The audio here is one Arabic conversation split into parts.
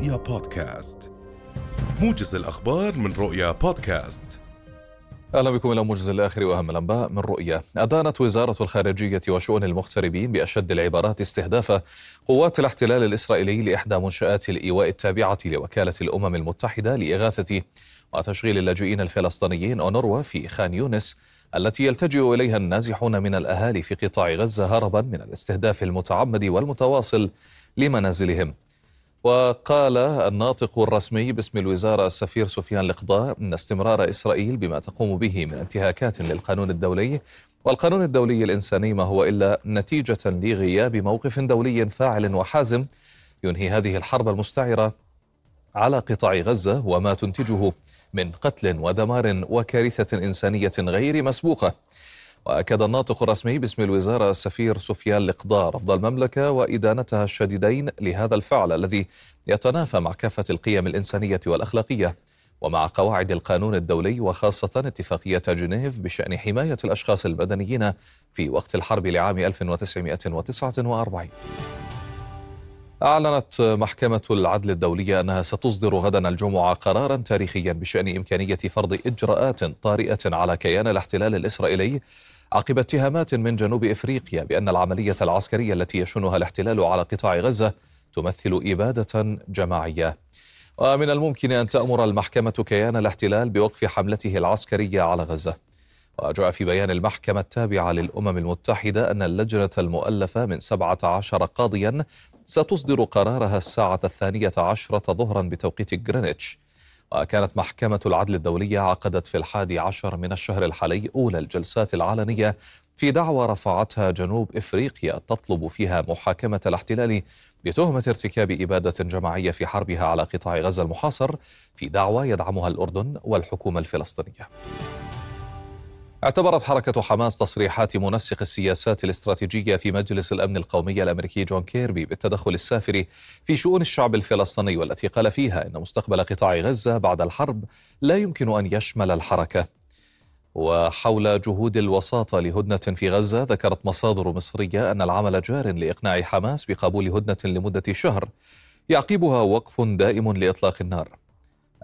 رؤيا بودكاست موجز الأخبار من رؤيا بودكاست أهلا بكم إلى موجز الآخر وأهم الأنباء من رؤيا. أدانت وزارة الخارجية وشؤون المغتربين بأشد العبارات استهداف قوات الاحتلال الإسرائيلي لإحدى منشآت الإيواء التابعة لوكالة الأمم المتحدة لإغاثة وتشغيل اللاجئين الفلسطينيين أونروا في خان يونس التي يلتجئ إليها النازحون من الأهالي في قطاع غزة هربا من الاستهداف المتعمد والمتواصل لمنازلهم. وقال الناطق الرسمي باسم الوزارة السفير سفيان لقضاء إن استمرار إسرائيل بما تقوم به من انتهاكات للقانون الدولي والقانون الدولي الإنساني ما هو إلا نتيجة لغياب موقف دولي فاعل وحازم ينهي هذه الحرب المستعرة على قطاع غزة وما تنتجه من قتل ودمار وكارثة إنسانية غير مسبوقة. وأكد الناطق الرسمي باسم الوزارة السفير سفيان لقضاء رفض المملكة وإدانتها الشديدين لهذا الفعل الذي يتنافى مع كافة القيم الإنسانية والأخلاقية ومع قواعد القانون الدولي وخاصة اتفاقية جنيف بشأن حماية الأشخاص المدنيين في وقت الحرب لعام 1949 أعلنت محكمة العدل الدولية أنها ستصدر غدا الجمعة قرارا تاريخيا بشأن إمكانية فرض إجراءات طارئة على كيان الاحتلال الإسرائيلي عقب اتهامات من جنوب إفريقيا بأن العملية العسكرية التي يشنها الاحتلال على قطاع غزة تمثل إبادة جماعية. ومن الممكن أن تأمر المحكمة كيان الاحتلال بوقف حملته العسكرية على غزة. وجاء في بيان المحكمة التابعة للأمم المتحدة أن اللجنة المؤلفة من 17 قاضيا ستصدر قرارها الساعة الثانية عشرة ظهرا بتوقيت غرينتش. وكانت محكمة العدل الدولية عقدت في الحادي عشر من الشهر الحالي أولى الجلسات العلنية في دعوى رفعتها جنوب إفريقيا تطلب فيها محاكمة الاحتلال بتهمة ارتكاب إبادة جماعية في حربها على قطاع غزة المحاصر في دعوى يدعمها الأردن والحكومة الفلسطينية. اعتبرت حركة حماس تصريحات منسق السياسات الاستراتيجية في مجلس الأمن القومي الأمريكي جون كيربي بالتدخل السافر في شؤون الشعب الفلسطيني والتي قال فيها إن مستقبل قطاع غزة بعد الحرب لا يمكن أن يشمل الحركة. وحول جهود الوساطة لهدنة في غزة ذكرت مصادر مصرية أن العمل جار لإقناع حماس بقبول هدنة لمدة شهر. يعقبها وقف دائم لإطلاق النار.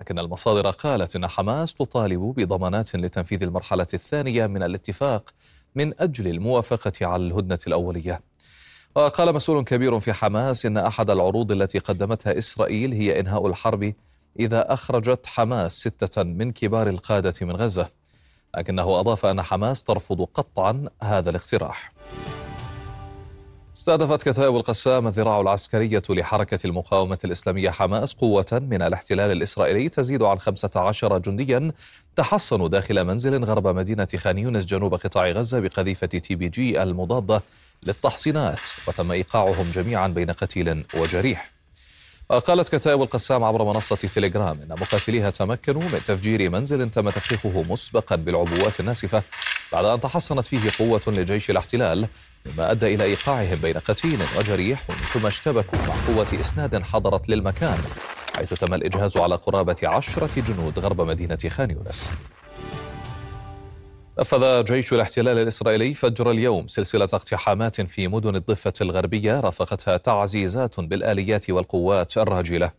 لكن المصادر قالت إن حماس تطالب بضمانات لتنفيذ المرحلة الثانية من الاتفاق من أجل الموافقة على الهدنة الأولية. وقال مسؤول كبير في حماس إن أحد العروض التي قدمتها إسرائيل هي إنهاء الحرب إذا أخرجت حماس ستة من كبار القادة من غزة. لكنه أضاف أن حماس ترفض قطعا هذا الاقتراح. استهدفت كتائب القسام الذراع العسكرية لحركة المقاومة الإسلامية حماس قوة من الاحتلال الإسرائيلي تزيد عن 15 جنديا تحصنوا داخل منزل غرب مدينة خان يونس جنوب قطاع غزة بقذيفة TBG المضادة للتحصينات وتم إيقاعهم جميعا بين قتيل وجريح. قالت كتائب القسام عبر منصة تيليجرام إن مقاتليها تمكنوا من تفجير منزل تم تفخيخه مسبقا بالعبوات الناسفة بعد أن تحصنت فيه قوة لجيش الاحتلال مما أدى إلى إيقاعهم بين قتيل وجريح ثم اشتبكوا مع قوة إسناد حضرت للمكان حيث تم الإجهاز على قرابة عشرة جنود غرب مدينة خان يونس. نفذ جيش الاحتلال الإسرائيلي فجر اليوم سلسلة اقتحامات في مدن الضفة الغربية رافقتها تعزيزات بالآليات والقوات الراجلة.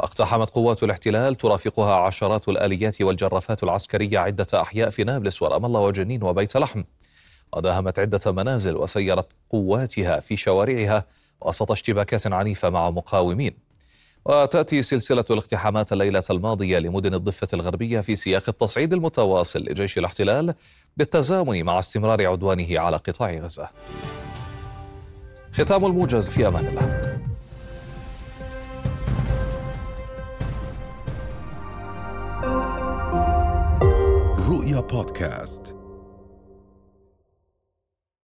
اقتحمت قوات الاحتلال ترافقها عشرات الآليات والجرافات العسكرية عدة أحياء في نابلس ورأم الله وجنين وبيت لحم. وداهمت عدة منازل وسيرت قواتها في شوارعها وسط اشتباكات عنيفة مع مقاومين. وتأتي سلسلة الاقتحامات الليلة الماضية لمدن الضفة الغربية في سياق التصعيد المتواصل لجيش الاحتلال بالتزامن مع استمرار عدوانه على قطاع غزة. ختام الموجز في أمان الله. رؤيا بودكاست